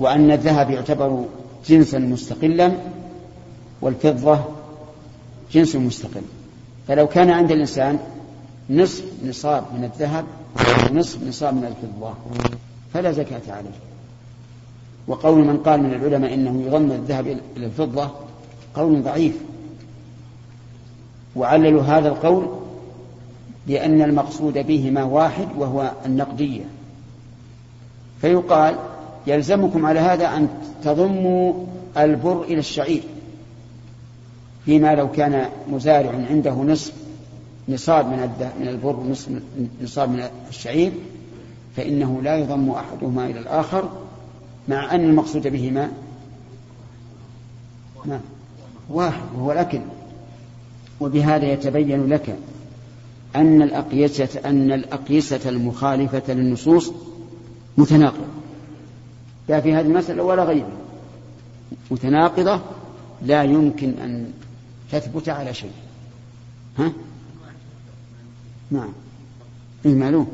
وأن الذهب يعتبر جنسا مستقلا والفضة جنس مستقل. فلو كان عند الإنسان نصف نصاب من الذهب ونصف نصاب من الفضة فلا زكاة عليه. وقول من قال من العلماء إنه يضم الذهب إلى الفضة قول ضعيف. وعللوا هذا القول لأن المقصود بهما واحد وهو النقدية. فيقال يلزمكم على هذا أن تضموا البر إلى الشعير. فيما لو كان مزارع عنده نصف نصاب من من البر ونصف نصاب من الشعير فإنه لا يضم أحدهما إلى الآخر مع أن المقصود بهما ما؟ واحد وهو الأكل. وبهذا يتبين لك أن الأقيسة أن الأقيسة المخالفة للنصوص متناقضة. لا في هذه المسألة ولا غيرها. متناقضة لا يمكن أن تثبت على شيء. ها؟ نعم. إيه معلوم؟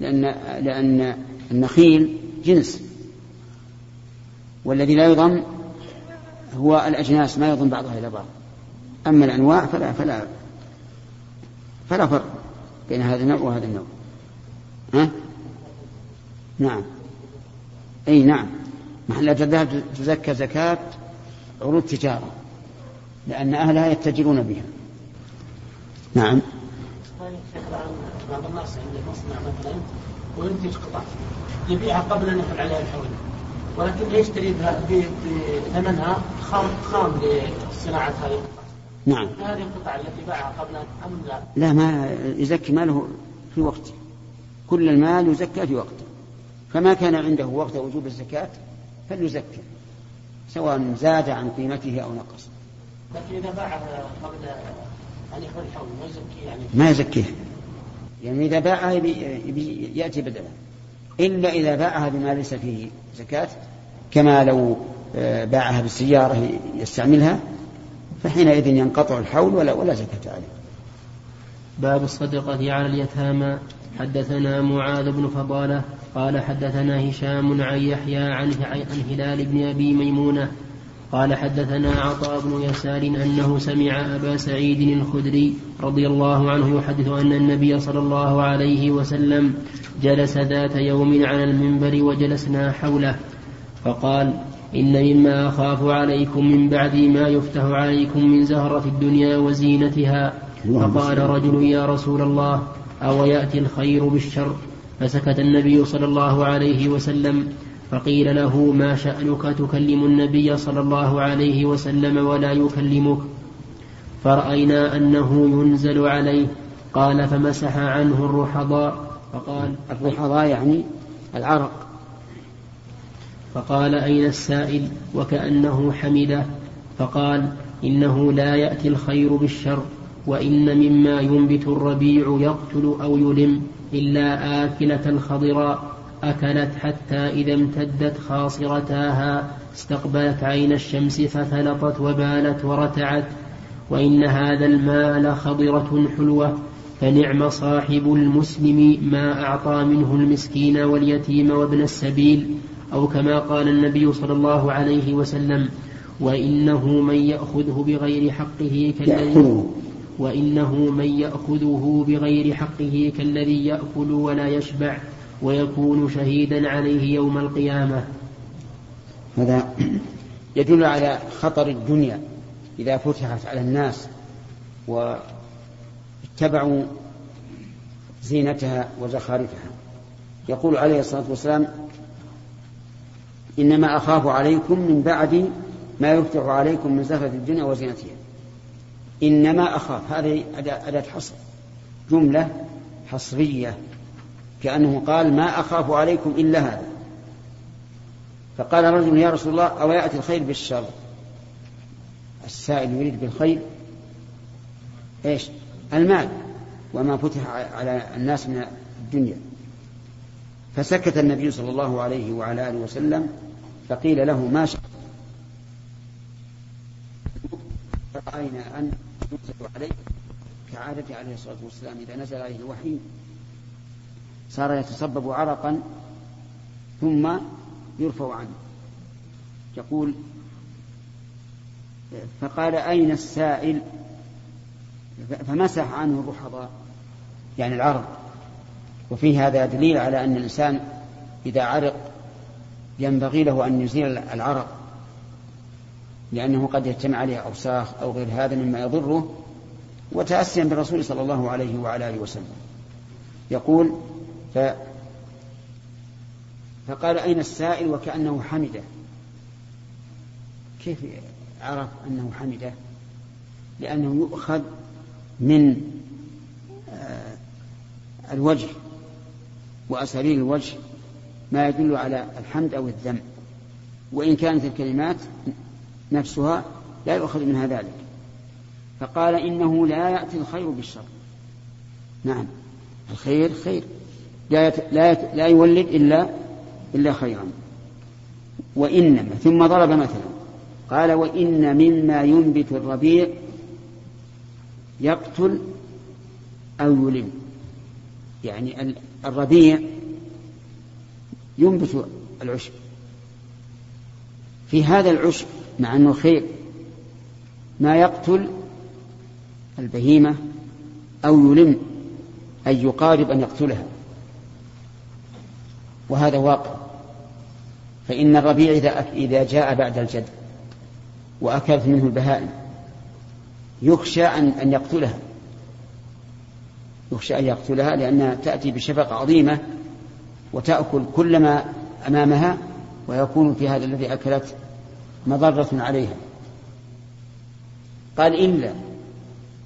لأن لأن النخيل جنس. والذي لا يضم هو الأجناس ما يضم بعضها إلى بعض. أما الأنواع فلا فلا فلا فرق بين هذا النوع وهذا النوع. ها؟ نعم. أي نعم. محل الذهب تزكى زكاة عروض تجارة لأن أهلها يتجرون بها. نعم. بعض الناس عنده مصنع مثلا وينتج قطع يبيعها قبل أن يفعل عليها الحول ولكن يشتري بثمنها خام خام لصناعة هذه القطع؟ نعم. هذه القطع التي باعها قبل أم لا؟ لا ما يزكي ماله في وقته. كل المال يزكى في وقته. فما كان عنده وقت وجوب الزكاة فليزكي سواء زاد عن قيمته أو نقص. لكن إذا باعها قبل أن يحول الحول ما يزكي يعني؟ ما يزكيه. يعني إذا باعها يأتي بدلا. إلا إذا باعها بما ليس فيه زكاة كما لو آه، باعها بالسيارة يستعملها فحينئذ ينقطع الحول ولا ولا زكاة عليه. باب الصدقة على اليتامى. حدثنا معاذ بن فضالة قال حدثنا هشام عن يحيى عن عن هلال بن أبي ميمونة قال حدثنا عطاء بن يسار أنه سمع أبا سعيد الخدري رضي الله عنه يحدث أن النبي صلى الله عليه وسلم جلس ذات يوم على المنبر وجلسنا حوله فقال إن مما أخاف عليكم من بعد ما يفتح عليكم من زهرة الدنيا وزينتها فقال رجل يا رسول الله أو يأتي الخير بالشر؟ فسكت النبي صلى الله عليه وسلم فقيل له ما شأنك تكلم النبي صلى الله عليه وسلم ولا يكلمك؟ فرأينا أنه ينزل عليه. قال فمسح عنه الرحضاء. فقال الرحضاء يعني العرق. فقال أين السائل؟ وكأنه حمده. فقال إنه لا يأتي الخير بالشر وإن مما ينبت الربيع يقتل أو يلم. إلا آكلة الخضراء أكلت حتى إذا امتدت خاصرتاها استقبلت عين الشمس فثلطت وبالت ورتعت. وإن هذا المال خضرة حلوة فنعم صاحب المسلم ما أعطى منه المسكين واليتيم وابن السبيل. أو كما قال النبي صلى الله عليه وسلم وإنه من يأخذه بغير حقه كالذي وإنه من يأخذه بغير حقه كالذي يأكل ولا يشبع ويكون شهيدا عليه يوم القيامة. هذا يدل على خطر الدنيا إذا فتحت على الناس واتبعوا زينتها وزخارفها. يقول عليه الصلاة والسلام إنما أخاف عليكم من بعد ما يفتح عليكم من زهرة الدنيا وزينتها. إنما أخاف. هذه أداة حصر. جملة حصرية. كأنه قال ما أخاف عليكم إلا هذا. فقال رجل يا رسول الله أو يأتي الخير بالشر؟ السائل يريد بالخير. إيش؟ المال وما فتح على الناس من الدنيا. فسكت النبي صلى الله عليه وعلى آله وسلم فقيل له ما شاء رأينا أن ينزل عليه كعادة عليه الصلاة والسلام. إذا نزل عليه الوحي صار يتصبب عرقا ثم يرفع عنه. يقول فقال أين السائل؟ فمسح عنه الرحضاء يعني العرض. وفي هذا دليل على أن الإنسان إذا عرق ينبغي له أن يزيل العرق. لأنه قد يجتمع عليه أوساخ أو غير هذا مما يضره وتأسيا بالرسول صلى الله عليه وعلى آله وسلم. يقول ف فقال أين السائل وكأنه حمده؟ كيف عرف أنه حمده؟ لأنه يؤخذ من آه، الوجه وأساليب الوجه ما يدل على الحمد أو الذم. وإن كانت الكلمات نفسها لا يؤخذ منها ذلك. فقال إنه لا يأتي الخير بالشر. نعم. الخير خير. لا يت... لا, يت... لا يولد إلا إلا خيرا. وإنما ثم ضرب مثلا. قال وإن مما ينبت الربيع يقتل أو يلم. يعني الربيع ينبت العشب. في هذا العشب مع أنه خير. ما يقتل البهيمة أو يلم أي يقارب أن يقتلها. وهذا واقع. فإن الربيع إذا إذا جاء بعد الجد وأكلت منه البهائم يخشى أن أن يقتلها. يخشى أن يقتلها لأنها تأتي بشفقة عظيمة وتأكل كل ما أمامها ويكون في هذا الذي أكلت مضرة عليها قال إلا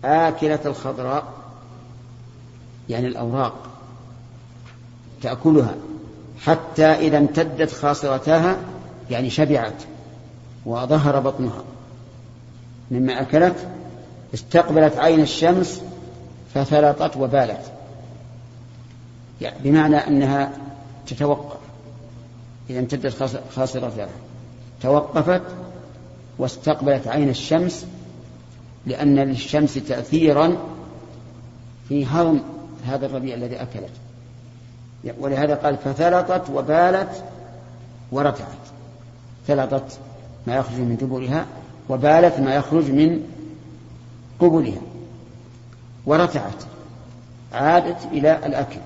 آكلة الخضراء يعني الأوراق تأكلها حتى إذا امتدت خاصرتاها يعني شبعت وظهر بطنها. مما أكلت استقبلت عين الشمس ففلطت وبالت. يعني بمعنى أنها تتوقف إذا امتدت خاصرتها. توقفت واستقبلت عين الشمس لأن للشمس تأثيرا في هضم هذا الربيع الذي أكلت. ولهذا قال فثلطت وبالت ورتعت. ثلطت ما يخرج من دبرها وبالت ما يخرج من قبلها. ورتعت عادت إلى الأكل.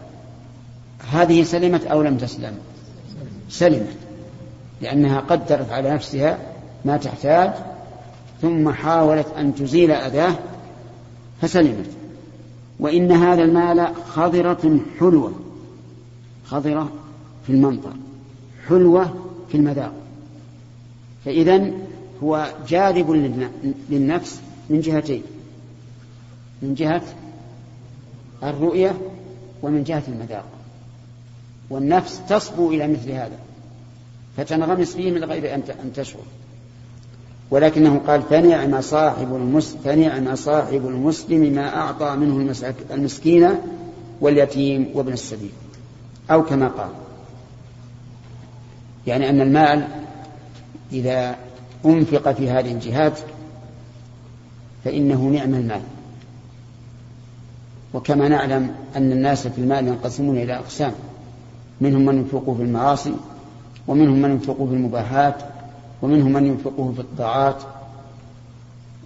هذه سلمت أو لم تسلم؟ سلمت. لأنها قدرت على نفسها ما تحتاج ثم حاولت أن تزيل أذاه فسلمت. وإن هذا المال خضرة حلوة خضرة في المنظر حلوة في المذاق. فإذا هو جاذب للنفس من جهتين من جهة الرؤية ومن جهة المذاق. والنفس تصبو إلى مثل هذا. فتنغمس فيه من غير أن تشعر. ولكنه قال فنعم صاحب المسلم فنعم صاحب المسلم ما أعطى منه المسكين واليتيم وابن السبيل. أو كما قال. يعني أن المال إذا أنفق في هذه الجهات فإنه نعم المال. وكما نعلم أن الناس في المال ينقسمون إلى أقسام. منهم من ينفقه في المعاصي ومنهم من ينفقه في المباحات ومنهم من ينفقه في الطاعات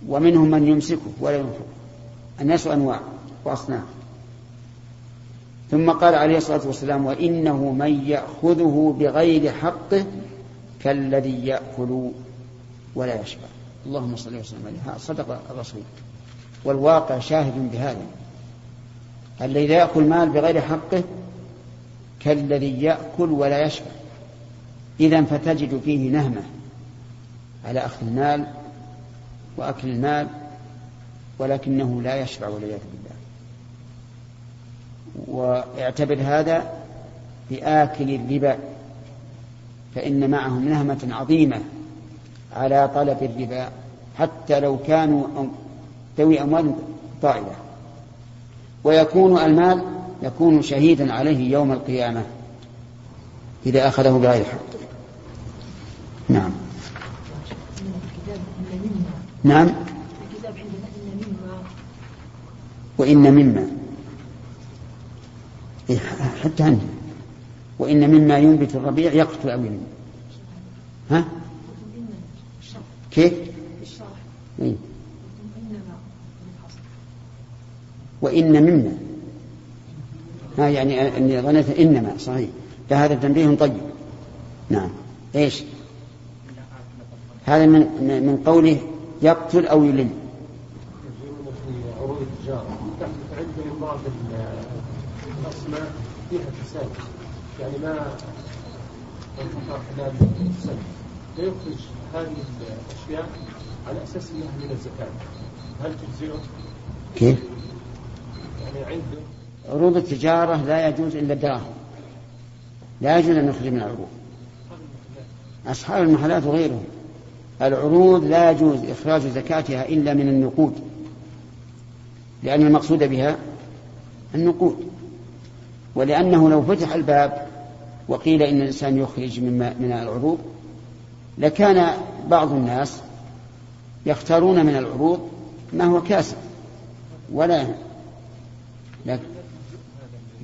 ومنهم من يمسكه ولا ينفقه. الناس أنواع وأصناف. ثم قال عليه الصلاة والسلام وإنه من يأخذه بغير حقه كالذي يأكل ولا يشبع. اللهم صل وسلم عليه. صدق الرسول. والواقع شاهد بهذا. الذي يأكل مال بغير حقه كالذي يأكل ولا يشبع. إذا فتجد فيه نهمة على أخذ المال وأكل المال ولكنه لا يشبع والعياذ بالله. واعتبر هذا بآكل الربا فإن معهم نهمة عظيمة على طلب الربا حتى لو كانوا ذوي أموال طائلة ويكون المال يكون شهيدا عليه يوم القيامة إذا أخذه بغير حق. نعم. نعم. وإن مما. إيه، حتى عندي وإن مما ينبت الربيع يقتل أو ينمو ها؟ كيف؟ إيه؟ وإن مما. ها يعني أني ظنيت إنما صحيح. فهذا تنبيه طيب. نعم. إيش؟ هذا من من قوله يقتل أو عندهم بعض الأسماء فيها يعني ما السنة فيخرج هذه الأشياء على أساس أنها من الزكاة هل تجزئه؟ كيف؟ يعني عنده عروض التجارة لا يجوز إلا الدراهم لا يجوز أن نخرج من العروض أصحاب المحلات وغيرهم العروض لا يجوز إخراج زكاتها إلا من النقود لأن المقصود بها النقود. ولأنه لو فتح الباب وقيل إن الإنسان يخرج من من العروض لكان بعض الناس يختارون من العروض ما هو كاسب. ولا لا,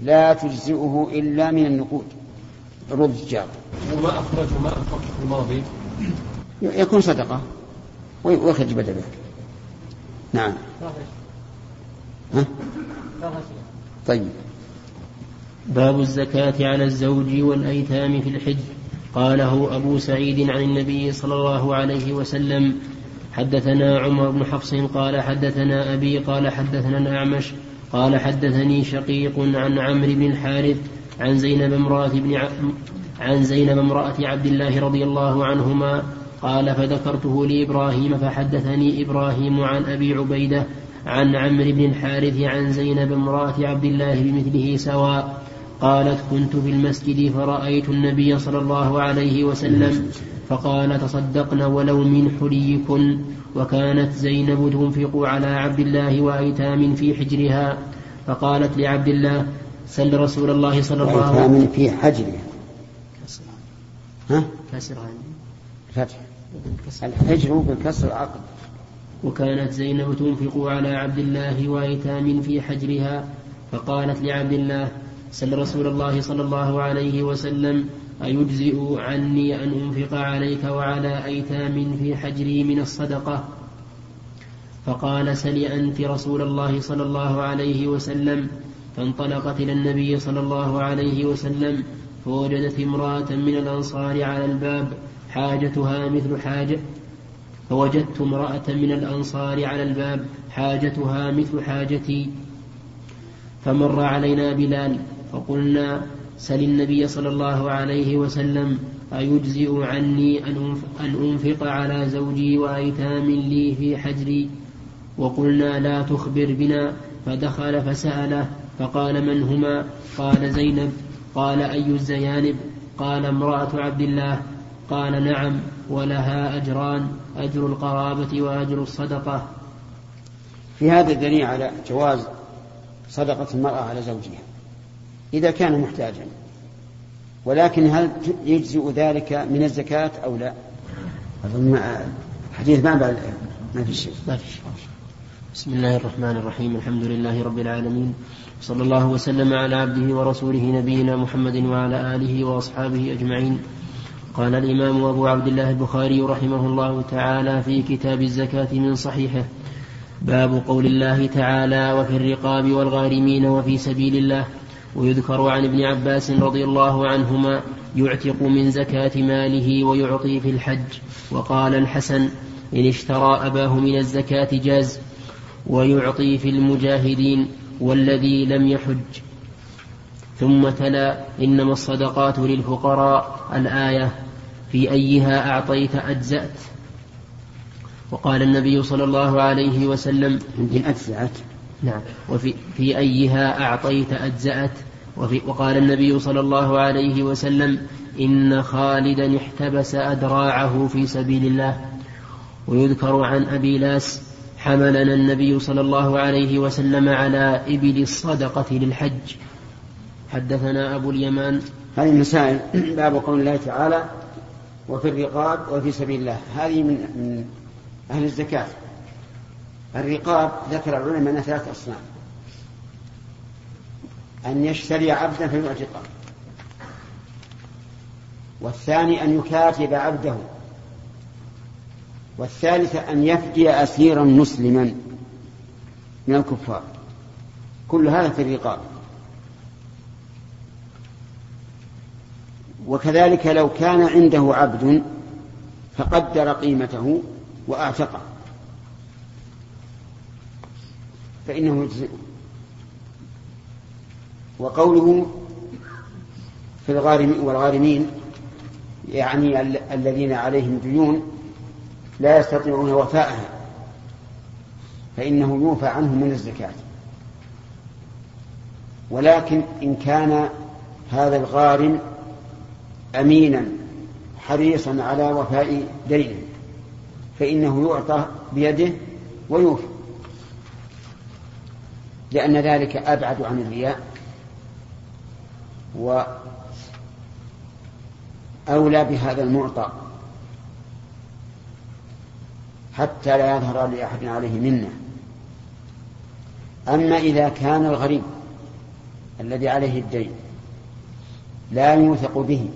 لا تجزئه إلا من النقود. عروض التجارة. وما أخرج وما أخرج في الماضي. يكون صدقة. ويخرج بدله نعم. ها؟ طيب. باب الزكاة على الزوج والأيتام في الحج. قاله أبو سعيد عن النبي صلى الله عليه وسلم حدثنا عمر بن حفص قال حدثنا أبي قال حدثنا الأعمش قال حدثني شقيق عن عمرو بن الحارث عن زينب امرأة بن ع... عن زينب امرأة عبد الله رضي الله عنهما قال فذكرته لإبراهيم فحدثني إبراهيم عن أبي عبيدة عن عمرو بن الحارث عن زينب امرأة عبد الله بمثله سواء قالت كنت في المسجد فرأيت النبي صلى الله عليه وسلم فقال تصدقن ولو من حليكن وكانت زينب تنفق على عبد الله وأيتام في حجرها فقالت لعبد الله سل رسول الله صلى الله عليه وسلم وأيتام في حجرها. ها؟ كسرها فتح. الحجر بالكسر عقد. وكانت زينب تنفق على عبد الله وأيتام في حجرها فقالت لعبد الله سل رسول الله صلى الله عليه وسلم أيجزئ عني أن أنفق عليك وعلى أيتام في حجري من الصدقة؟ فقال سل أنت رسول الله صلى الله عليه وسلم. فانطلقت إلى النبي صلى الله عليه وسلم فوجدت امرأة من الأنصار على الباب حاجتها مثل حاجة. فوجدت امرأة من الأنصار على الباب حاجتها مثل حاجتي. فمر علينا بلال فقلنا سل النبي صلى الله عليه وسلم أيجزئ عني أن أنفق على زوجي وأيتام لي في حجري؟ وقلنا لا تخبر بنا. فدخل فسأله فقال من هما؟ قال زينب. قال أي الزيانب؟ قال امرأة عبد الله. قال نعم ولها أجران أجر القرابة وأجر الصدقة. في هذا دليل على جواز صدقة المرأة على زوجها إذا كان محتاجا. ولكن هل يجزئ ذلك من الزكاة أو لا؟ أظن حديث ما بعد ما في شيء. ما في شيء. بسم الله الرحمن الرحيم الحمد لله رب العالمين صلى الله وسلم على عبده ورسوله نبينا محمد وعلى آله وأصحابه أجمعين. قال الإمام أبو عبد الله البخاري رحمه الله تعالى في كتاب الزكاة من صحيحه باب قول الله تعالى وفي الرقاب والغارمين وفي سبيل الله ويذكر عن ابن عباس رضي الله عنهما يعتق من زكاة ماله ويعطي في الحج وقال الحسن إن اشترى أباه من الزكاة جاز ويعطي في المجاهدين والذي لم يحج. ثم تلا إنما الصدقات للفقراء الآية في أيها أعطيت أجزأت. وقال النبي صلى الله عليه وسلم إن أجزأت. نعم. وفي في أيها أعطيت أجزأت. وفي وقال النبي صلى الله عليه وسلم إن خالدا احتبس أدراعه في سبيل الله. ويذكر عن أبي لاس حملنا النبي صلى الله عليه وسلم على إبل الصدقة للحج. حدثنا أبو اليمان. هذه المسائل باب قول الله تعالى وفي الرقاب وفي سبيل الله. هذه من من أهل الزكاة. الرقاب ذكر العلماء أنها ثلاث أصناف. أن يشتري عبدا فيعتقه. والثاني أن يكاتب عبده. والثالثة أن يفدي أسيرا مسلما من الكفار. كل هذا في الرقاب. وكذلك لو كان عنده عبد فقدر قيمته وأعتقه. فإنه يجزئه. وقوله في الغارمين والغارمين يعني الذين عليهم ديون لا يستطيعون وفاءها. فإنه يوفى عنهم من الزكاة. ولكن إن كان هذا الغارم أمينا حريصا على وفاء دينه فإنه يعطى بيده ويوفى لأن ذلك أبعد عن الرياء وأولى بهذا المعطى حتى لا يظهر لأحد عليه منة. أما إذا كان الغريب الذي عليه الدين لا يوثق به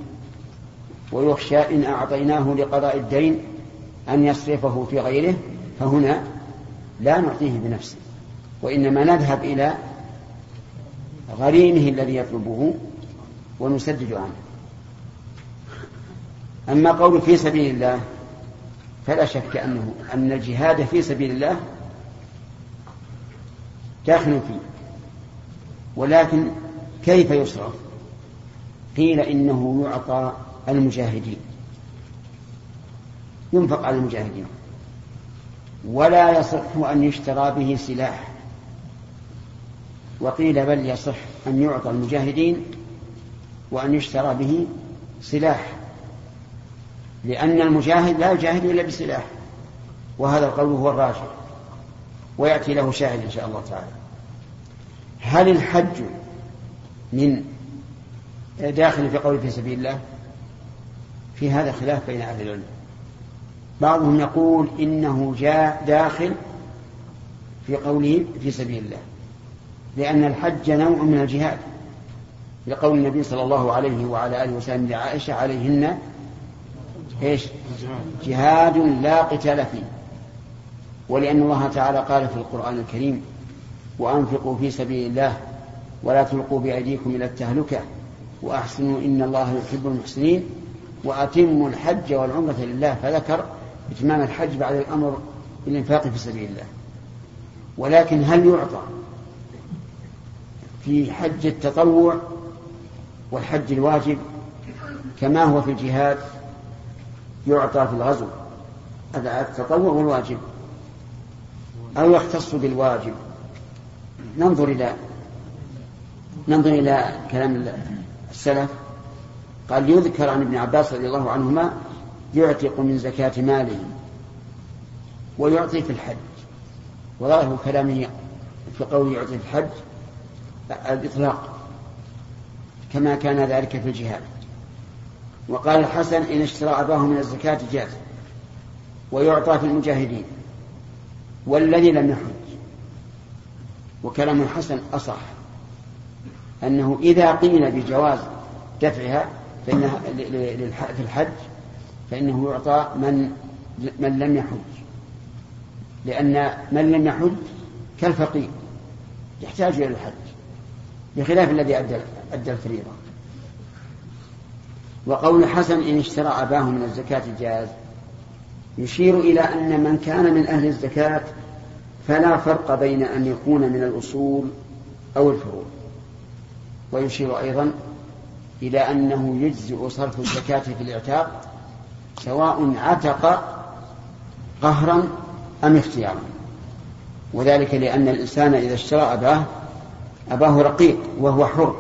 ويخشى إن أعطيناه لقضاء الدين أن يصرفه في غيره فهنا لا نعطيه بنفسه وإنما نذهب إلى غريمه الذي يطلبه ونسدد عنه. أما قول في سبيل الله فلا شك أنه أن الجهاد في سبيل الله داخل فيه ولكن كيف يصرف؟ قيل إنه يعطى المجاهدين. ينفق على المجاهدين. ولا يصح أن يشترى به سلاح. وقيل بل يصح أن يعطى المجاهدين وأن يشترى به سلاح. لأن المجاهد لا يجاهد إلا بسلاح. وهذا القول هو الراجح. ويأتي له شاهد إن شاء الله تعالى. هل الحج من داخل في قول في سبيل الله؟ في هذا خلاف بين أهل العلم. بعضهم يقول إنه جاء داخل في قوله في سبيل الله لأن الحج نوع من الجهاد لقول النبي صلى الله عليه وعلى آله وسلم لعائشة عليهن إيش؟ جهاد لا قتال فيه. ولأن الله تعالى قال في القرآن الكريم وأنفقوا في سبيل الله ولا تلقوا بأيديكم إلى التهلكة وأحسنوا إن الله يحب المحسنين. وأتموا الحج والعمرة لله فذكر إتمام الحج بعد الأمر بالإنفاق في سبيل الله. ولكن هل يعطى في حج التطوع والحج الواجب كما هو في الجهاد؟ يعطى في الغزو التطوع والواجب. أو يختص بالواجب. ننظر إلى ننظر إلى كلام السلف. قال يذكر عن ابن عباس رضي الله عنهما يعتق من زكاة ماله ويعطي في الحج. وظاهر كلامه في قول يعطي في الحج الإطلاق كما كان ذلك في الجهاد. وقال الحسن إن اشترى أباه من الزكاة جاز ويعطى في المجاهدين والذي لم يحج. وكلام الحسن أصح أنه إذا قيل بجواز دفعها فإنها في الحج فإنه يعطى من من لم يحج. لأن من لم يحج كالفقير يحتاج إلى الحج بخلاف الذي أدى أدى الفريضة. وقول حسن إن اشترى أباه من الزكاة جاز يشير إلى أن من كان من أهل الزكاة فلا فرق بين أن يكون من الأصول أو الفروع. ويشير أيضا إلى أنه يجزئ صرف الزكاة في الإعتاق سواء عتق قهرا أم اختيارا. وذلك لأن الإنسان إذا اشترى أباه أباه رقيق وهو حر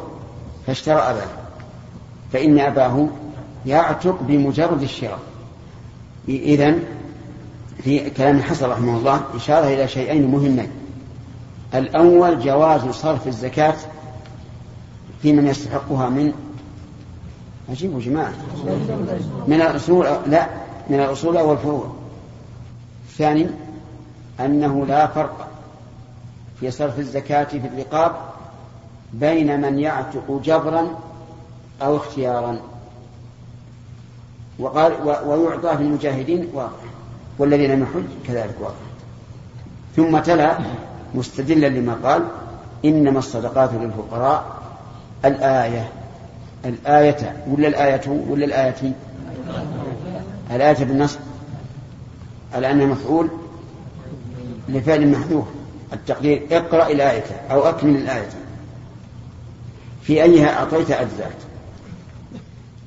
فاشترى أباه. فإن أباه يعتق بمجرد الشراء. إذن في كلام الحسن رحمه الله إشارة إلى شيئين مهمين. الأول جواز صرف الزكاة في من يستحقها من عجيب جماعة من الأصول لا من الأصول أو الفروع. الثاني أنه لا فرق في صرف الزكاة في الرقاب بين من يعتق جبرا أو اختيارا. وقال ويعطى في المجاهدين واضح والذي لم يحج كذلك واضح ثم تلا مستدلا لما قال إنما الصدقات للفقراء الآية. الآية ولا الآية ولا الآية؟ الآية بالنصب على أنها مفعول لفعل محذوف التقدير. اقرأ الآية أو أكمل الآية. في أيها أعطيت أجزأت.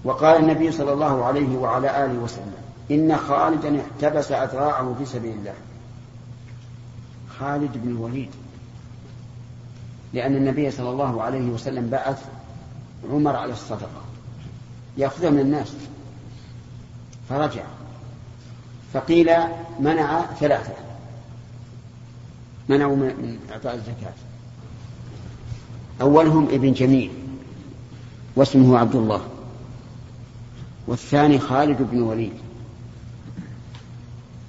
وقال النبي صلى الله عليه وعلى آله وسلم إن خالدا احتبس أذراعه في سبيل الله. خالد بن الوليد. لأن النبي صلى الله عليه وسلم بعث عمر على الصدقة. يأخذها من الناس. فرجع. فقيل منع ثلاثة. منعوا من إعطاء الزكاة. أولهم ابن جميل واسمه عبد الله. والثاني خالد بن وليد.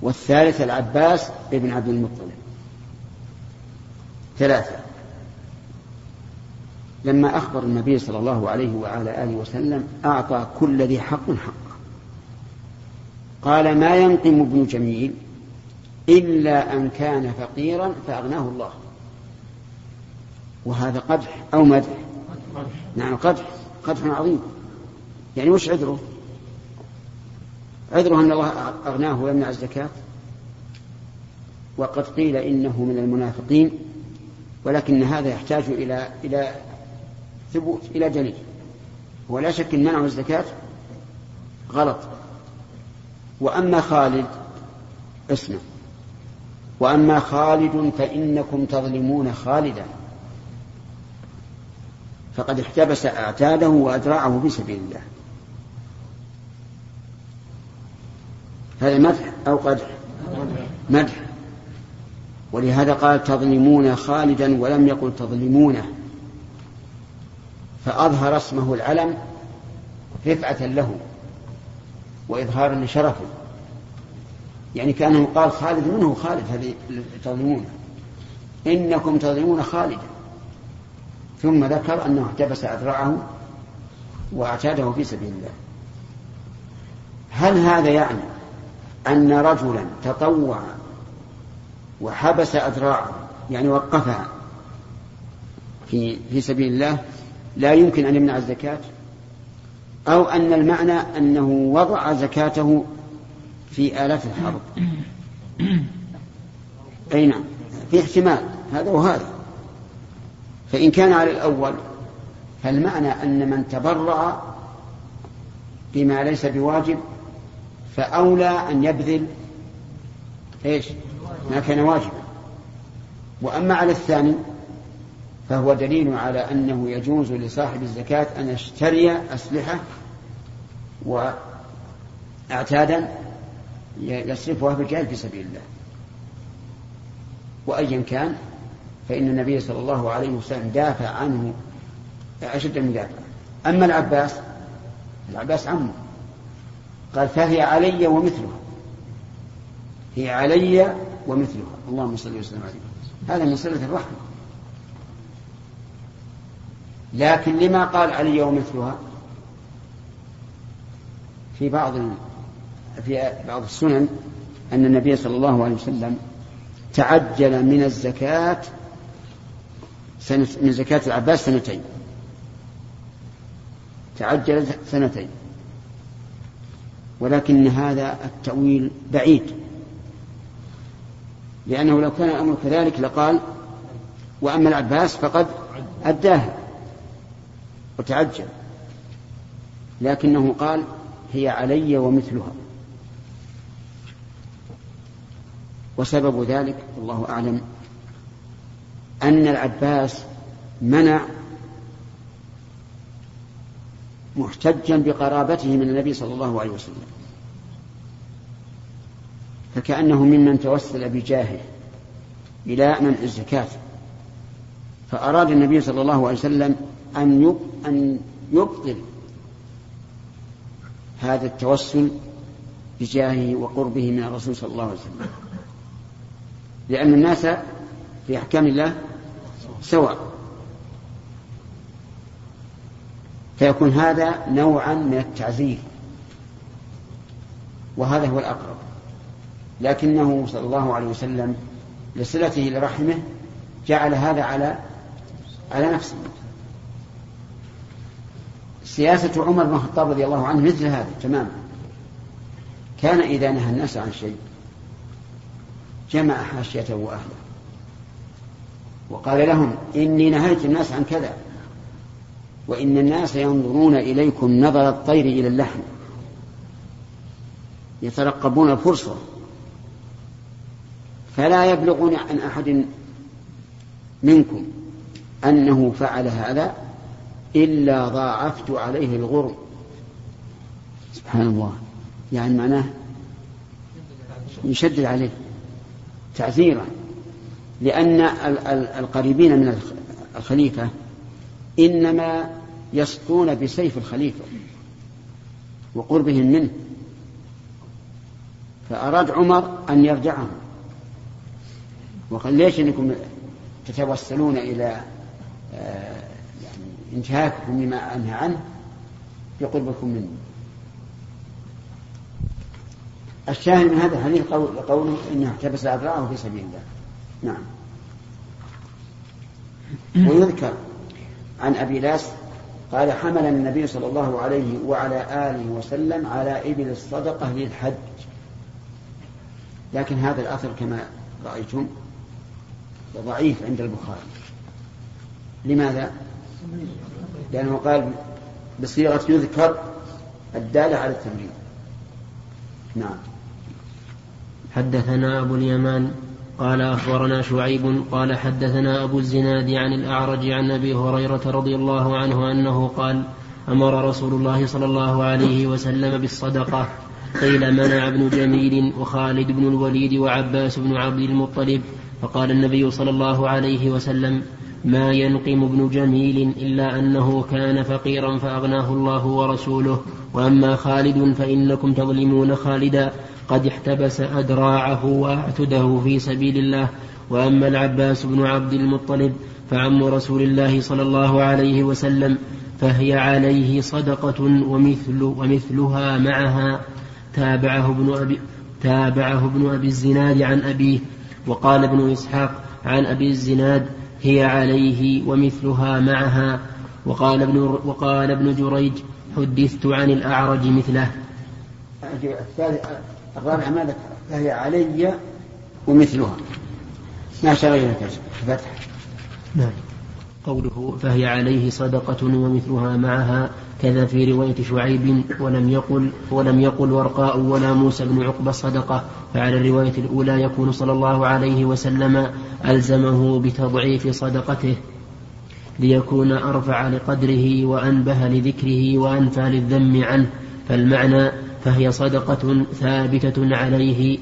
والثالث العباس ابن عبد المطلب. ثلاثة. لما أخبر النبي صلى الله عليه وعلى آله وسلم أعطى كل ذي حق حقه. قال ما ينقم ابن جميل إلا أن كان فقيرا فأغناه الله. وهذا قدح أو مدح؟ نعم قدح قدح عظيم. يعني وش عذره؟ عذره أن الله أغناه ويمنع الزكاة وقد قيل إنه من المنافقين ولكن هذا يحتاج إلى إلى ثبوت إلى دليل ولا شك أن منعه الزكاة غلط. وأما خالد اسمه وأما خالد فإنكم تظلمون خالدا. فقد احتبس أعتاده وأدراعه في سبيل الله. هذا مدح أو قدح؟ مدح. ولهذا قال تظلمون خالدا ولم يقل تظلمونه. فأظهر اسمه العلم رفعة له وإظهارا لشرفه يعني كأنه قال خالد منه خالد هذه تظلمونه إنكم تظلمون خالدا. ثم ذكر أنه احتبس أذرعه وأعتاده في سبيل الله. هل هذا يعني أن رجلا تطوع وحبس أذراعه يعني وقفها في في سبيل الله؟ لا يمكن أن يمنع الزكاة أو أن المعنى أنه وضع زكاته في آلات الحرب. أي نعم في احتمال هذا وهذا. فإن كان على الأول فالمعنى أن من تبرع بما ليس بواجب فأولى أن يبذل إيش؟ ما كان واجبا. وأما على الثاني فهو دليل على أنه يجوز لصاحب الزكاة أن يشتري أسلحة وأعتادا يصرفها في الجهاد في سبيل الله. وأيا كان فإن النبي صلى الله عليه وسلم دافع عنه أشد المدافع أما العباس العباس عمه قال فهي علي ومثلها. هي علي ومثلها. اللهم صل وسلم عليه هذا من صلة الرحمة. لكن لما قال علي ومثلها في بعض في بعض السنن أن النبي صلى الله عليه وسلم تعجل من الزكاة سنة من زكاة العباس سنتين. تعجل سنتين. ولكن هذا التأويل بعيد. لأنه لو كان الأمر كذلك لقال وأما العباس فقد أداها. وتعجل. لكنه قال هي علي ومثلها. وسبب ذلك والله أعلم أن العباس منع محتجا بقرابته من النبي صلى الله عليه وسلم. فكأنه ممن توسل بجاهه إلى منع الزكاة. فأراد النبي صلى الله عليه وسلم أن أن يبطل هذا التوسل بجاهه وقربه من الرسول صلى الله عليه وسلم. لأن الناس في أحكام الله سواء. فيكون هذا نوعا من التعزير. وهذا هو الأقرب. لكنه صلى الله عليه وسلم لصلته لرحمه جعل هذا على على نفسه. سياسة عمر بن الخطاب رضي الله عنه مثل هذا تماما كان إذا نهى الناس عن شيء جمع حاشيته وأهله. وقال لهم إني نهيت الناس عن كذا وإن الناس ينظرون إليكم نظر الطير إلى اللحم. يترقبون الفرصة. فلا يبلغون عن أحد منكم أنه فعل هذا إلا ضاعفت عليه الغرم سبحان الله. يعني معناه يشدد عليه تعذيرا. لأن القريبين من الخليفة إنما يسطون بسيف الخليفة وقربهم منه. فأراد عمر أن يرجعهم. وقال ليش أنكم تتوسلون إلى آه، انتهاككم مما أنهى عنه بقربكم منه الشاهد من هذا الحديث قول قوله إنه احتبس اذرعه في سبيل الله. نعم. ويذكر عن أبي لاس قال حمل النبي صلى الله عليه وعلى آله وسلم على إبل الصدقة للحج. لكن هذا الأثر كما رأيتم ضعيف عند البخاري. لماذا؟ لأنه قال بصيغة يذكر الدالة على التمرين. نعم. حدثنا أبو اليمان قال أخبرنا شعيب قال حدثنا أبو الزناد عن الأعرج عن أبي هريرة رضي الله عنه أنه قال أمر رسول الله صلى الله عليه وسلم بالصدقة. قيل منع ابن جميل وخالد بن الوليد وعباس بن عبد المطلب. فقال النبي صلى الله عليه وسلم ما ينقم ابن جميل إلا أنه كان فقيرا فأغناه الله ورسوله. وأما خالد فإنكم تظلمون خالدا. قد احتبس أدراعه وأعتده في سبيل الله. وأما العباس بن عبد المطلب فعم رسول الله صلى الله عليه وسلم فهي عليه صدقة ومثل ومثلها معها. تابعه ابن أبي تابعه ابن أبي الزناد عن أبيه وقال ابن إسحاق عن أبي الزناد هي عليه ومثلها معها. وقال ابن وقال ابن جريج حدثت عن الأعرج مثله. الرابع ما ذكر فهي علي ومثلها. ما شغل فتح نعم. قوله فهي عليه صدقة ومثلها معها. كذا في رواية شعيب ولم يقل ولم يقل ورقاء ولا موسى بن عقبة صدقة فعلى الرواية الأولى يكون صلى الله عليه وسلم ألزمه بتضعيف صدقته ليكون أرفع لقدره وأنبه لذكره وأنفى للذم عنه فالمعنى فهي صدقة ثابتة عليه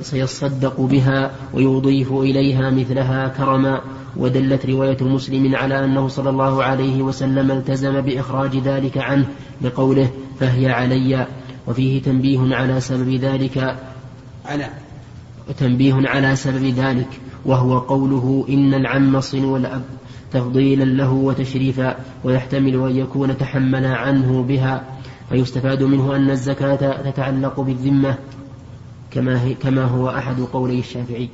سيصدق بها ويضيف إليها مثلها كرما ودلت رواية مسلم على أنه صلى الله عليه وسلم التزم بإخراج ذلك عنه بقوله فهي علي وفيه تنبيه على سبب ذلك على. تنبيه على سبب ذلك وهو قوله إن العم صن والأب تفضيلا له وتشريفا ويحتمل أن يكون تحمل عنه بها فيستفاد منه أن الزكاة تتعلق بالذمة كما, كما هو أحد قولي الشافعي.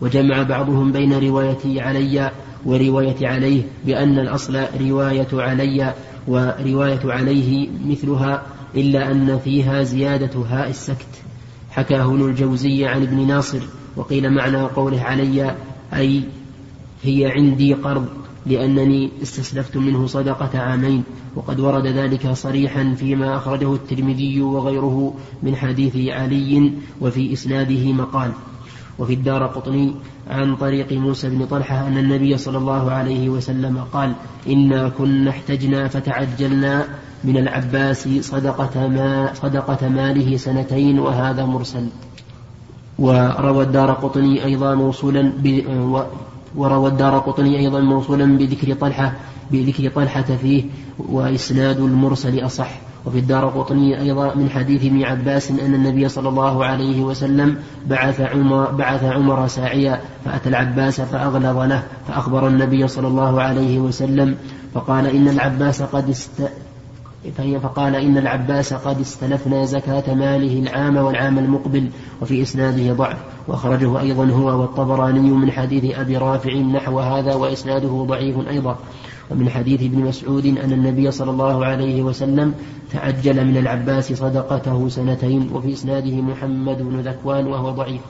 وجمع بعضهم بين رواية علي ورواية عليه بأن الأصل رواية علي ورواية عليه مثلها إلا أن فيها زيادة هاء السكت. حكاه ابن الجوزي عن ابن ناصر وقيل معنى قوله علي أي هي عندي قرض لأنني استسلفت منه صدقة عامين. وقد ورد ذلك صريحا فيما أخرجه الترمذي وغيره من حديث علي وفي إسناده مقال. وفي الدار قطني عن طريق موسى بن طلحة أن النبي صلى الله عليه وسلم قال إنا كنا احتجنا فتعجلنا من العباس صدقة, ما صدقة ماله سنتين وهذا مرسل. وروى الدار قطني أيضا موصولا وروى الدار قطني أيضا موصولا بذكر طلحة بذكر طلحة فيه وإسناد المرسل أصح. وفي الدار قطني أيضا من حديث ابن عباس أن النبي صلى الله عليه وسلم بعث عمر, بعث عمر ساعيا فأتى العباس فأغلظ له فأخبر النبي صلى الله عليه وسلم فقال إن العباس قد است فقال إن العباس قد استلفنا زكاة ماله العام والعام المقبل وفي إسناده ضعف وأخرجه أيضا هو والطبراني من حديث أبي رافع نحو هذا وإسناده ضعيف أيضا. ومن حديث ابن مسعود أن النبي صلى الله عليه وسلم تعجل من العباس صدقته سنتين وفي إسناده محمد بن ذكوان وهو ضعيف.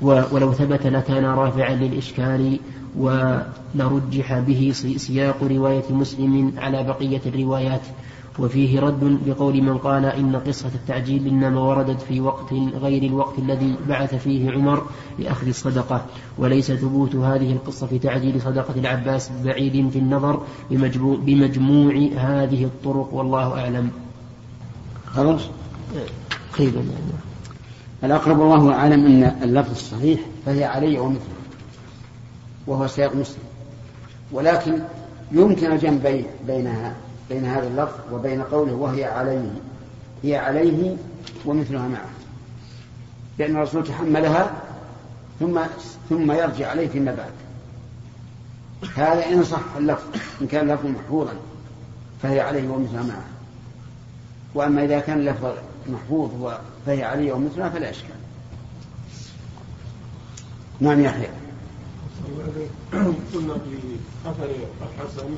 ولو ثبت لكان رافعا للإشكال ولرجح به سياق رواية مسلم على بقية الروايات. وفيه رد بقول من قال إن قصة التعجيل إنما وردت في وقت غير الوقت الذي بعث فيه عمر لأخذ الصدقة وليس ثبوت هذه القصة في تعجيل صدقة العباس بعيد في النظر بمجموع هذه الطرق والله أعلم. خلاص؟ خير الأقرب الله أعلم أن اللفظ الصحيح فهي علي ومثله وهو سياق مسلم ولكن يمكن الجمع بينها. بين هذا اللفظ وبين قوله وهي عليه هي عليه ومثلها معه. لأن الرسول تحملها ثم ثم يرجع عليه فيما بعد. هذا إن صح اللفظ إن كان اللفظ محفوظا فهي عليه ومثلها معه. وأما إذا كان اللفظ محفوظ فهي عليه ومثلها فلا إشكال. نعم يحيى قلنا في أثر الحسن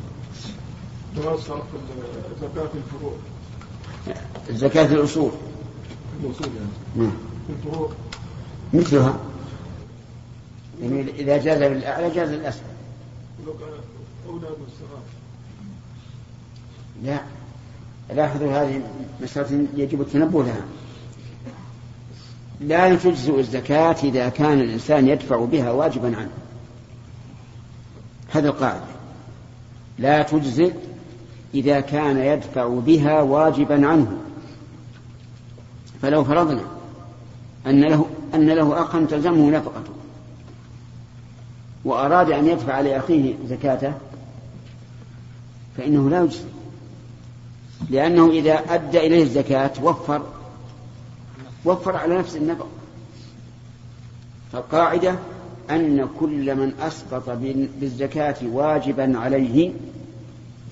جواز صرف زكاة الفروع. زكاة الأصول. الأصول يعني. نعم. الفروع. مثلها. يعني إذا جاز للأعلى جاز للأسفل أولاد الصغار. لا. لاحظوا هذه مسألة يجب التنبه لها. لا تجزئ الزكاة إذا كان الإنسان يدفع بها واجبا عنه. هذا القاعدة. لا تجزئ إذا كان يدفع بها واجبا عنه. فلو فرضنا أن له أن له أخا تلزمه نفقته وأراد أن يدفع لأخيه زكاته فإنه لا يجزي. لأنه إذا أدى إليه الزكاة وفر وفر على نفس النفقة. فالقاعدة أن كل من أسقط بالزكاة واجبا عليه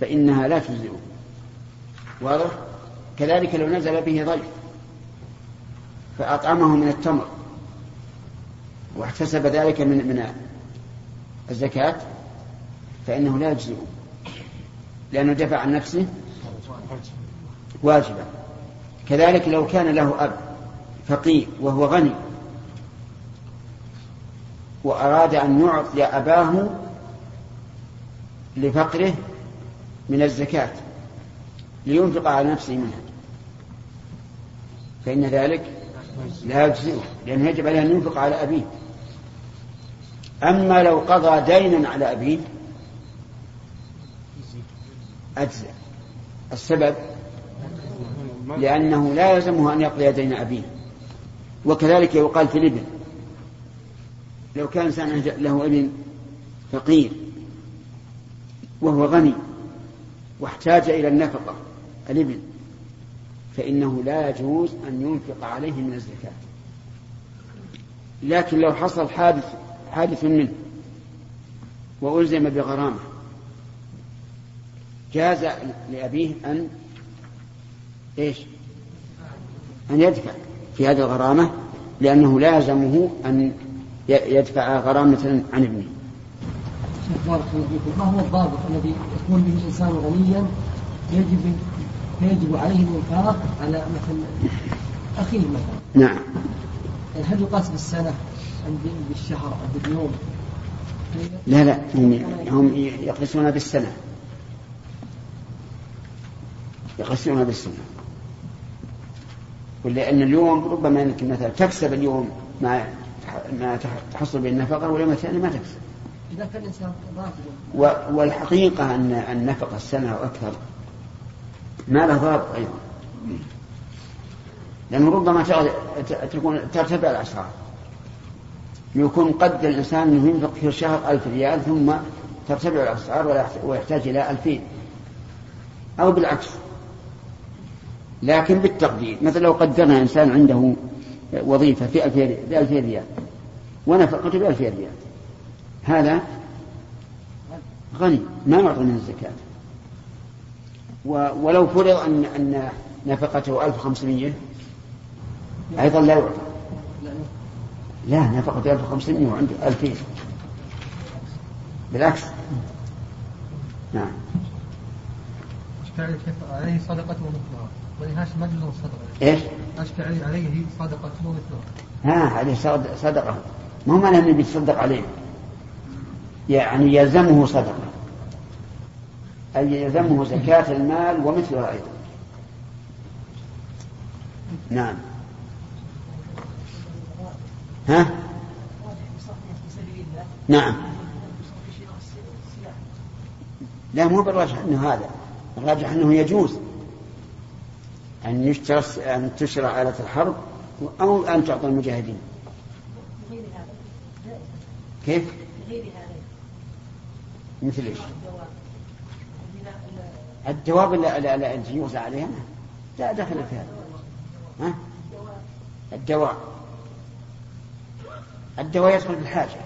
فإنها لا تجزئه. واضح؟ كذلك لو نزل به ضيف فأطعمه من التمر واحتسب ذلك من من الزكاة فإنه لا يجزئه. لأنه دفع عن نفسه واجبا. كذلك لو كان له أب فقير وهو غني وأراد أن يعطي أباه لفقره من الزكاة لينفق على نفسه منها. فإن ذلك لا يجزئه لأنه يجب عليه أن ينفق على أبيه. أما لو قضى دينا على أبيه أجزأ. السبب لأنه لا يلزمه أن يقضي دين أبيه. وكذلك يقال في الابن لو كان إنسان له ابن فقير وهو غني واحتاج إلى النفقة الابن فإنه لا يجوز أن ينفق عليه من الزكاة. لكن لو حصل حادث حادث منه وألزم بغرامة جاز لأبيه أن إيش؟ أن يدفع في هذه الغرامة لأنه لازمه أن يدفع غرامة عن ابنه. شيخ بارك الله فيكم. ما هو الضابط الذي يكون به الإنسان غنيا يجب يجب عليه الإنفاق على مثل أخيه مثلا؟ نعم. هل يقاس بالسنة أم بالشهر ام باليوم؟ لا لا هم, هم يقيسون بالسنة. يقيسون بالسنة. ولأن اليوم ربما أنك مثلا تكسب اليوم ما ما تحصل بالنفقة واليوم الثاني ما تكسب. والحقيقة أن النفقة السنة أو أكثر. ما له ضابط أيضا. لأنه ربما تكون ترتفع الأسعار. يكون قدر الإنسان أنه ينفق في الشهر ألف ريال ثم ترتفع الأسعار ويحتاج إلى ألفين. أو بالعكس. لكن بالتقدير. مثلا لو قدرنا إنسان عنده وظيفة في ألفين ريال ونفقته بألفين ريال. هذا غني ما يعطى من الزكاة. ولو فرض أن أن نفقته 1500 أيضا لا يعطى. لا نفقة 1500 وعنده 2000 بالعكس. نعم. كيف؟ عليه صدقة ومثلها. ولهاش مجلس صدقة. إيش؟ أشكال عليه صدقة ومثلها. ها صد- صدقة. مو معنى أنه بيتصدق عليه. يعني يلزمه صدقة. أي يلزمه زكاة المال ومثلها أيضا. نعم. ها؟ نعم. لا مو بالراجح إنه هذا. الراجح إنه يجوز. أن يشترى أن تشرى آلة الحرب أو أن تعطى المجاهدين. كيف؟ مثل إيش؟ اللي, اللي يوزع عليها؟ لا دخل في هذا. ها؟ الدواء. الدواء يدخل بالحاجة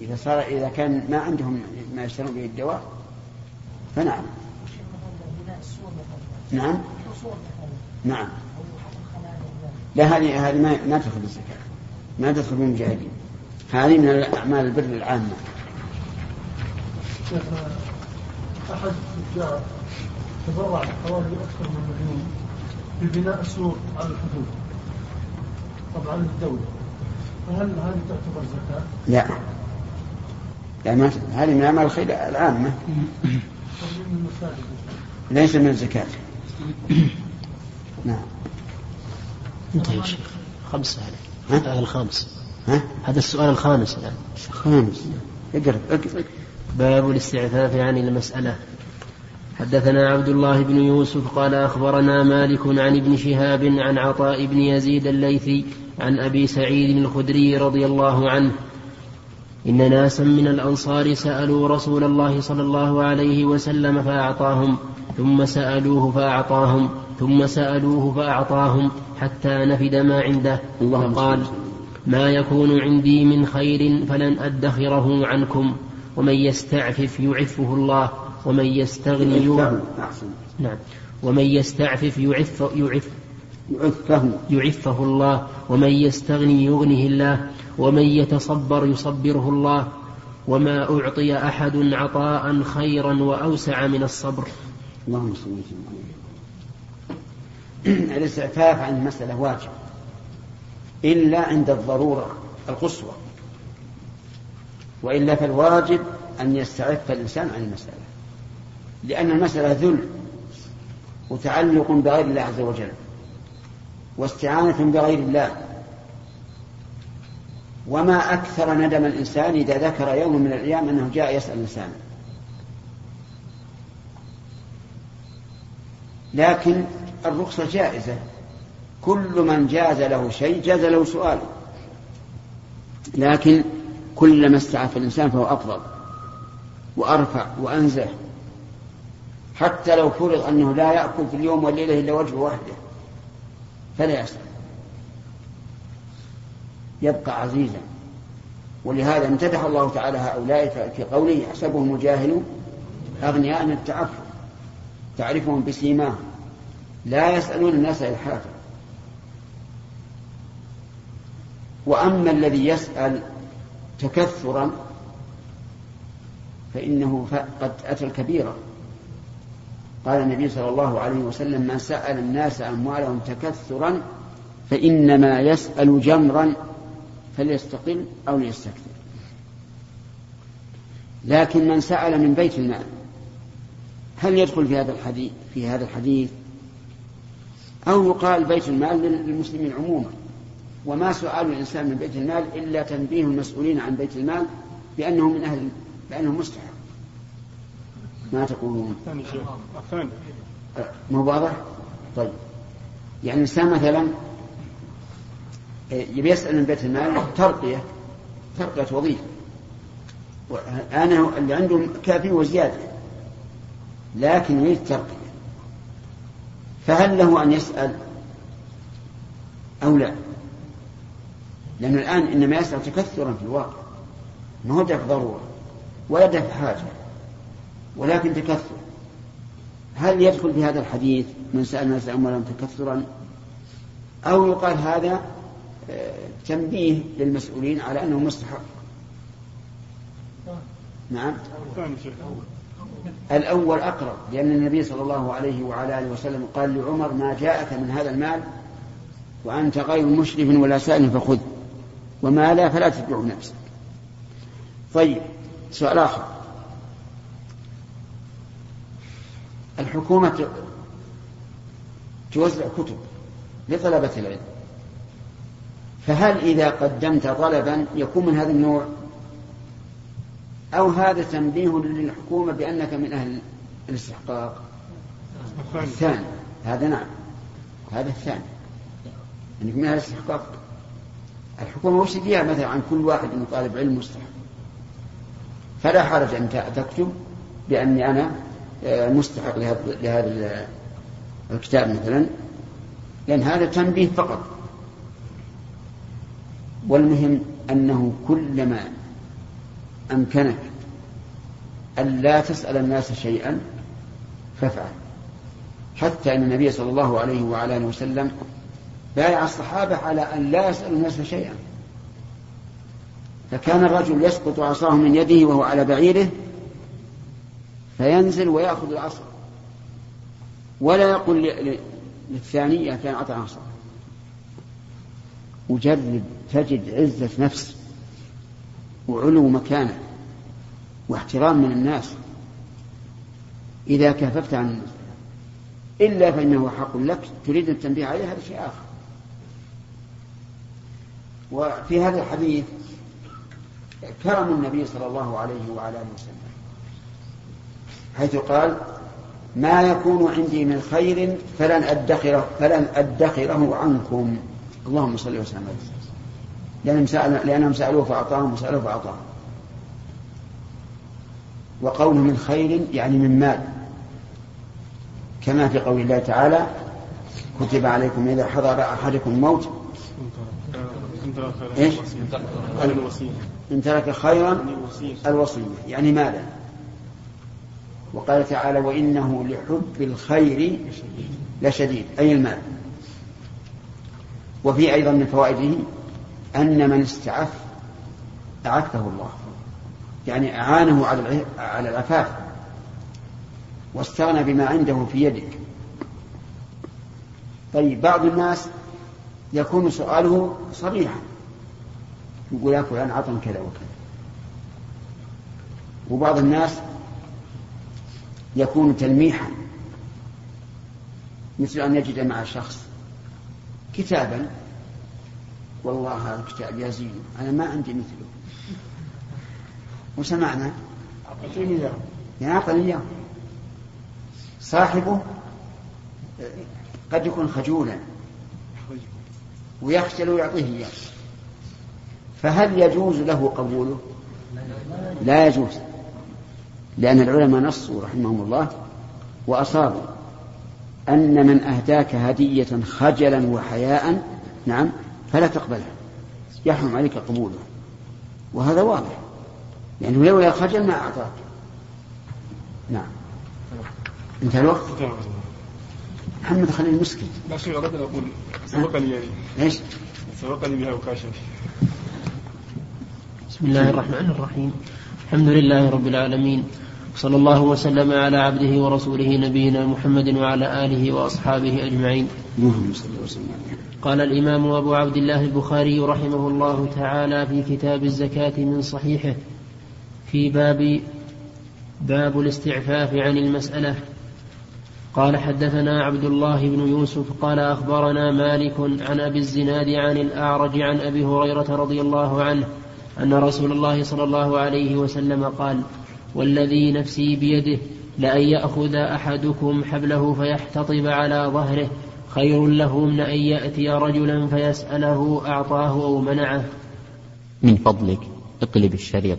إذا صار إذا كان ما عندهم ما يشترون به الدواء فنعم. نعم. نعم. لا هذه هذه ما ما تدخل بالزكاة. ما تدخل بالمجاهدين. هذه من الأعمال البر العامة. شيخ أحد التجار تبرع حوالي أكثر من مليون ببناء سور على الحدود طبعا للدولة. فهل هذه تعتبر زكاة؟ لا. لا ما هذه من أعمال الخير العامة. ليس من الزكاة. نعم. انتهى يا شيخ خمسة هذا الخامس ها؟ هذا السؤال الخامس الآن. خامس اقرب اقرب باب الاستعفاف عن المسألة. حدثنا عبد الله بن يوسف قال أخبرنا مالك عن ابن شهاب عن عطاء بن يزيد الليثي عن أبي سعيد الخدري رضي الله عنه. إن ناسا من الأنصار سألوا رسول الله صلى الله عليه وسلم فأعطاهم ثم سألوه فأعطاهم ثم سألوه فأعطاهم حتى نفد ما عنده. اللهم صل قال وسلم. ما يكون عندي من خير فلن أدخره عنكم. ومن يستعفف يعفه الله ومن يستغني. أحسن. نعم. ومن يستعفف يعف يعف يعفه. يعفه الله. ومن يستغني يغنه الله. ومن يتصبر يصبره الله. وما أعطي أحد عطاء خيرا وأوسع من الصبر. اللهم صل وسلم عليه. الاستعفاف عن المسألة واجب. إلا عند الضرورة القصوى. وإلا فالواجب أن يستعف الإنسان عن المسألة. لأن المسألة ذل وتعلق بغير الله عز وجل واستعانة بغير الله. وما أكثر ندم الإنسان إذا ذكر يوم من الأيام أنه جاء يسأل إنسانا لكن الرخصة جائزة. كل من جاز له شيء جاز له سؤاله لكن كلما استعف الإنسان فهو أفضل وأرفع وأنزه. حتى لو فرض أنه لا يأكل في اليوم والليلة إلا وجه واحدة فلا يسأل. يبقى عزيزا. ولهذا امتدح الله تعالى هؤلاء في قوله يحسبهم الجاهل أغنياء من التعفف تعرفهم بسيماهم. لا يسألون الناس إلحافا. وأما الذي يسأل تكثرا فإنه قد أتى الكبيرة. قال النبي صلى الله عليه وسلم من سأل الناس أموالهم تكثرا فإنما يسأل جمرا فليستقل أو ليستكثر. لكن من سأل من بيت المال هل يدخل في هذا الحديث في هذا الحديث؟ أو يقال بيت المال للمسلمين عموما. وما سؤال الإنسان من بيت المال إلا تنبيه المسؤولين عن بيت المال بأنه من أهل بأنه مستحق. ما تقولون؟ مو واضح؟ طيب. يعني الإنسان مثلا يبي يسأل من بيت المال ترقية ترقية وظيفة. أنا اللي عندهم كافي وزيادة لكن يريد ترقية. فهل له أن يسأل أو لا؟ لأنه الآن إنما يسأل تكثرا في الواقع. ما هو دفع ضرورة؟ ولا دفع حاجة. ولكن تكثر. هل يدخل في هذا الحديث من سأل الناس أموالهم تكثرا؟ أو يقال هذا آه، تنبيه للمسؤولين على أنه مستحق؟ نعم. الأول أقرب لأن النبي صلى الله عليه وعلى آله وسلم قال لعمر ما جاءك من هذا المال وأنت غير مشرف ولا سائل فخذ. وما لا فلا تتبع نفسك. طيب سؤال آخر. الحكومة توزع كتب لطلبة العلم. فهل إذا قدمت طلبا يكون من هذا النوع؟ أو هذا تنبيه للحكومة بأنك من أهل الاستحقاق؟ الثاني. هذا نعم. هذا الثاني. أنك من أهل الاستحقاق. الحكومة وش فيها مثلا عن كل واحد من طالب علم مستحق. فلا حرج أن تكتب بأني أنا آه، مستحق لهذا الكتاب مثلا لأن هذا تنبيه فقط. والمهم أنه كلما أمكنك أن لا تسأل الناس شيئا فافعل. حتى أن النبي صلى الله عليه وعلى آله وسلم بايع الصحابة على أن لا يسألوا الناس شيئا. فكان الرجل يسقط عصاه من يده وهو على بعيره فينزل ويأخذ العصا. ولا يقول للثاني يا فلان أعطى عصا وجرب تجد عزة نفس وعلو مكانة واحترام من الناس. إذا كففت عن الناس إلا فإنه حق لك تريد التنبيه عليه هذا شيء آخر. وفي هذا الحديث كرم النبي صلى الله عليه وعلى آله وسلم حيث قال ما يكون عندي من خير فلن أدخره فلن أدخره عنكم. اللهم صل وسلم. عليه لأنهم, سأل لأنهم سألوه فأعطاهم وسألوه فأعطاهم. وقوله من خير يعني من مال. كما في قول الله تعالى كتب عليكم إذا حضر أحدكم الموت إيش؟ إن ترك خيرا الوصية. يعني مالا وقال تعالى وإنه لحب الخير لشديد. أي المال؟ وفي أيضا من فوائده أن من استعف أعفه الله. يعني أعانه على العفاف. واستغنى بما عنده في يدك. طيب بعض الناس يكون سؤاله صريحا. يقول يا فلان عطني كذا وكذا. وبعض الناس يكون تلميحا مثل أن يجد مع شخص كتابا والله هذا الكتاب يا زين أنا ما عندي مثله. وسمعنا؟ أعطيني إياه. يعني أعطني إياه. صاحبه قد يكون خجولا. ويخجل ويعطيه إياه. فهل يجوز له قبوله؟ لا يجوز لأن العلماء نصوا رحمهم الله وأصابوا أن من أهداك هدية خجلا وحياء نعم فلا تقبلها. يحرم عليك قبوله. وهذا واضح لأنه لولا الخجل ما أعطاك. نعم. انتهى الوقت. محمد خليل مسكين لا شيء أردت أن أقول سبقني يعني. إيش؟ سبقني بها وكاشف. بسم الله الرحمن الرحيم. الحمد لله رب العالمين. صلى الله وسلم على عبده ورسوله نبينا محمد وعلى آله وأصحابه أجمعين. قال الإمام أبو عبد الله البخاري رحمه الله تعالى في كتاب الزكاة من صحيحه في باب باب الاستعفاف عن المسألة. قال حدثنا عبد الله بن يوسف قال أخبرنا مالك عن أبي الزناد عن الأعرج عن أبي هريرة رضي الله عنه أن رسول الله صلى الله عليه وسلم قال والذي نفسي بيده لأن يأخذ أحدكم حبله فيحتطب على ظهره خير له من أن يأتي رجلا فيسأله أعطاه أو منعه. من فضلك اقلب الشريط.